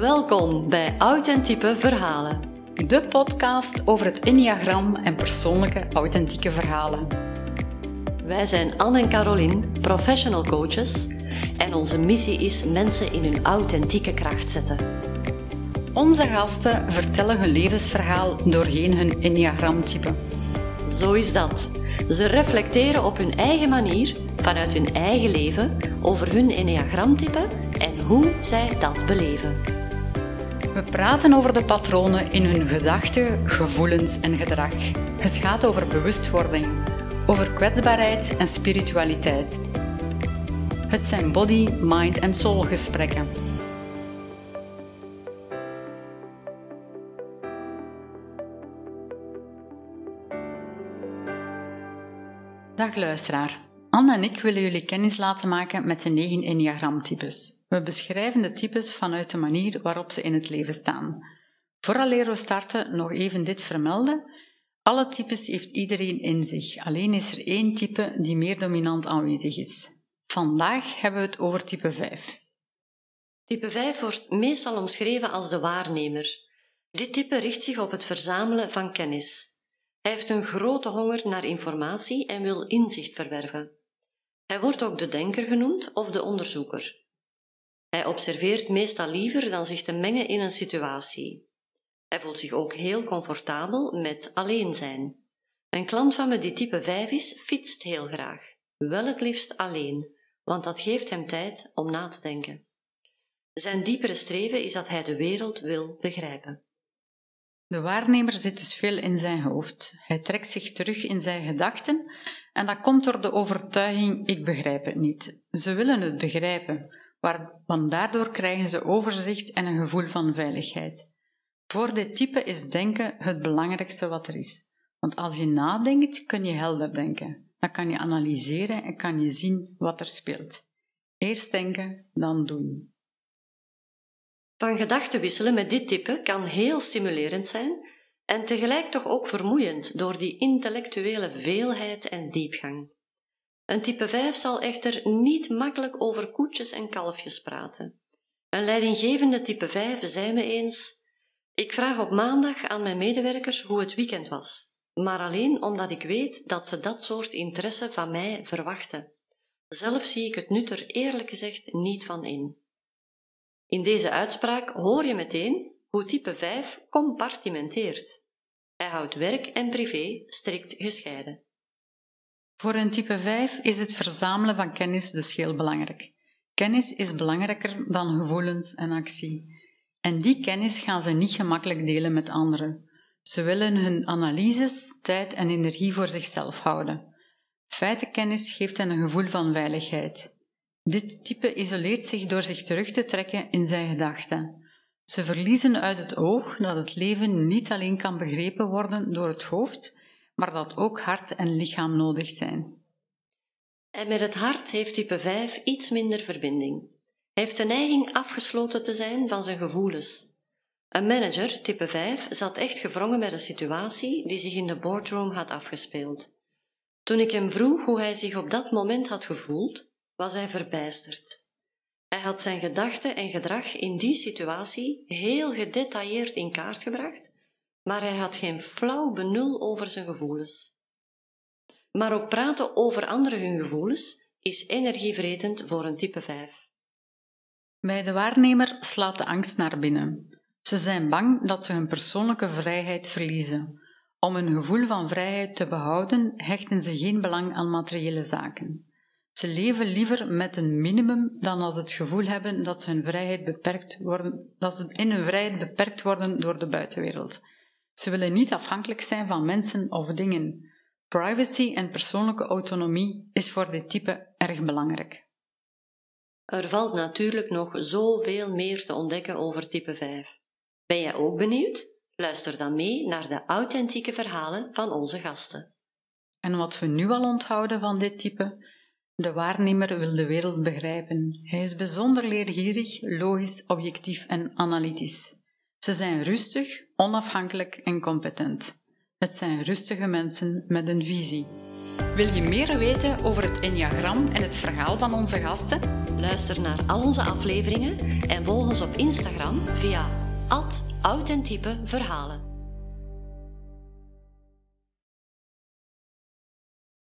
Welkom bij Authentieke Verhalen. De podcast over het Enneagram en persoonlijke authentieke verhalen. Wij zijn Anne en Caroline, professional coaches, en onze missie is mensen in hun authentieke kracht zetten. Onze gasten vertellen hun levensverhaal doorheen hun Enneagramtype. Zo is dat. Ze reflecteren op hun eigen manier, vanuit hun eigen leven, over hun Enneagramtype en hoe zij dat beleven. We praten over de patronen in hun gedachten, gevoelens en gedrag. Het gaat over bewustwording, over kwetsbaarheid en spiritualiteit. Het zijn body, mind en soul gesprekken. Dag luisteraar. Anne en ik willen jullie kennis laten maken met de negen enneagramtypes. We beschrijven de types vanuit de manier waarop ze in het leven staan. Vooraleer we starten, nog even dit vermelden. Alle types heeft iedereen in zich, alleen is er één type die meer dominant aanwezig is. Vandaag hebben we het over type 5. Type 5 wordt meestal omschreven als de waarnemer. Dit type richt zich op het verzamelen van kennis. Hij heeft een grote honger naar informatie en wil inzicht verwerven. Hij wordt ook de denker genoemd of de onderzoeker. Hij observeert meestal liever dan zich te mengen in een situatie. Hij voelt zich ook heel comfortabel met alleen zijn. Een klant van me die type 5 is, fietst heel graag. Wel het liefst alleen, want dat geeft hem tijd om na te denken. Zijn diepere streven is dat hij de wereld wil begrijpen. De waarnemer zit dus veel in zijn hoofd. Hij trekt zich terug in zijn gedachten en dat komt door de overtuiging: ik begrijp het niet. Ze willen het begrijpen, want daardoor krijgen ze overzicht en een gevoel van veiligheid. Voor dit type is denken het belangrijkste wat er is. Want als je nadenkt, kun je helder denken. Dan kan je analyseren en kan je zien wat er speelt. Eerst denken, dan doen. Van gedachten wisselen met dit type kan heel stimulerend zijn en tegelijk toch ook vermoeiend door die intellectuele veelheid en diepgang. Een type 5 zal echter niet makkelijk over koetjes en kalfjes praten. Een leidinggevende type 5 zei me eens: Ik vraag op maandag aan mijn medewerkers hoe het weekend was, maar alleen omdat ik weet dat ze dat soort interesse van mij verwachten. Zelf zie ik het nut er eerlijk gezegd niet van in. In deze uitspraak hoor je meteen hoe type 5 compartimenteert. Hij houdt werk en privé strikt gescheiden. Voor een type 5 is het verzamelen van kennis dus heel belangrijk. Kennis is belangrijker dan gevoelens en actie. En die kennis gaan ze niet gemakkelijk delen met anderen. Ze willen hun analyses, tijd en energie voor zichzelf houden. Feitenkennis geeft hen een gevoel van veiligheid. Dit type isoleert zich door zich terug te trekken in zijn gedachten. Ze verliezen uit het oog dat het leven niet alleen kan begrepen worden door het hoofd, maar dat ook hart en lichaam nodig zijn. En met het hart heeft type 5 iets minder verbinding. Hij heeft de neiging afgesloten te zijn van zijn gevoelens. Een manager, type 5, zat echt gevrongen met een situatie die zich in de boardroom had afgespeeld. Toen ik hem vroeg hoe hij zich op dat moment had gevoeld, was hij verbijsterd. Hij had zijn gedachten en gedrag in die situatie heel gedetailleerd in kaart gebracht maar hij had geen flauw benul over zijn gevoelens. Maar ook praten over anderen hun gevoelens is energievretend voor een type 5. Bij de waarnemer slaat de angst naar binnen. Ze zijn bang dat ze hun persoonlijke vrijheid verliezen. Om hun gevoel van vrijheid te behouden, hechten ze geen belang aan materiële zaken. Ze leven liever met een minimum dan als het gevoel hebben dat ze, hun vrijheid beperkt worden, dat ze in hun vrijheid beperkt worden door de buitenwereld. Ze willen niet afhankelijk zijn van mensen of dingen. Privacy en persoonlijke autonomie is voor dit type erg belangrijk. Er valt natuurlijk nog zoveel meer te ontdekken over type 5. Ben jij ook benieuwd? Luister dan mee naar de authentieke verhalen van onze gasten. En wat we nu al onthouden van dit type, de waarnemer wil de wereld begrijpen. Hij is bijzonder leergierig, logisch, objectief en analytisch. Ze zijn rustig, onafhankelijk en competent. Het zijn rustige mensen met een visie. Wil je meer weten over het Enneagram en het verhaal van onze gasten? Luister naar al onze afleveringen en volg ons op Instagram via authentiepe verhalen.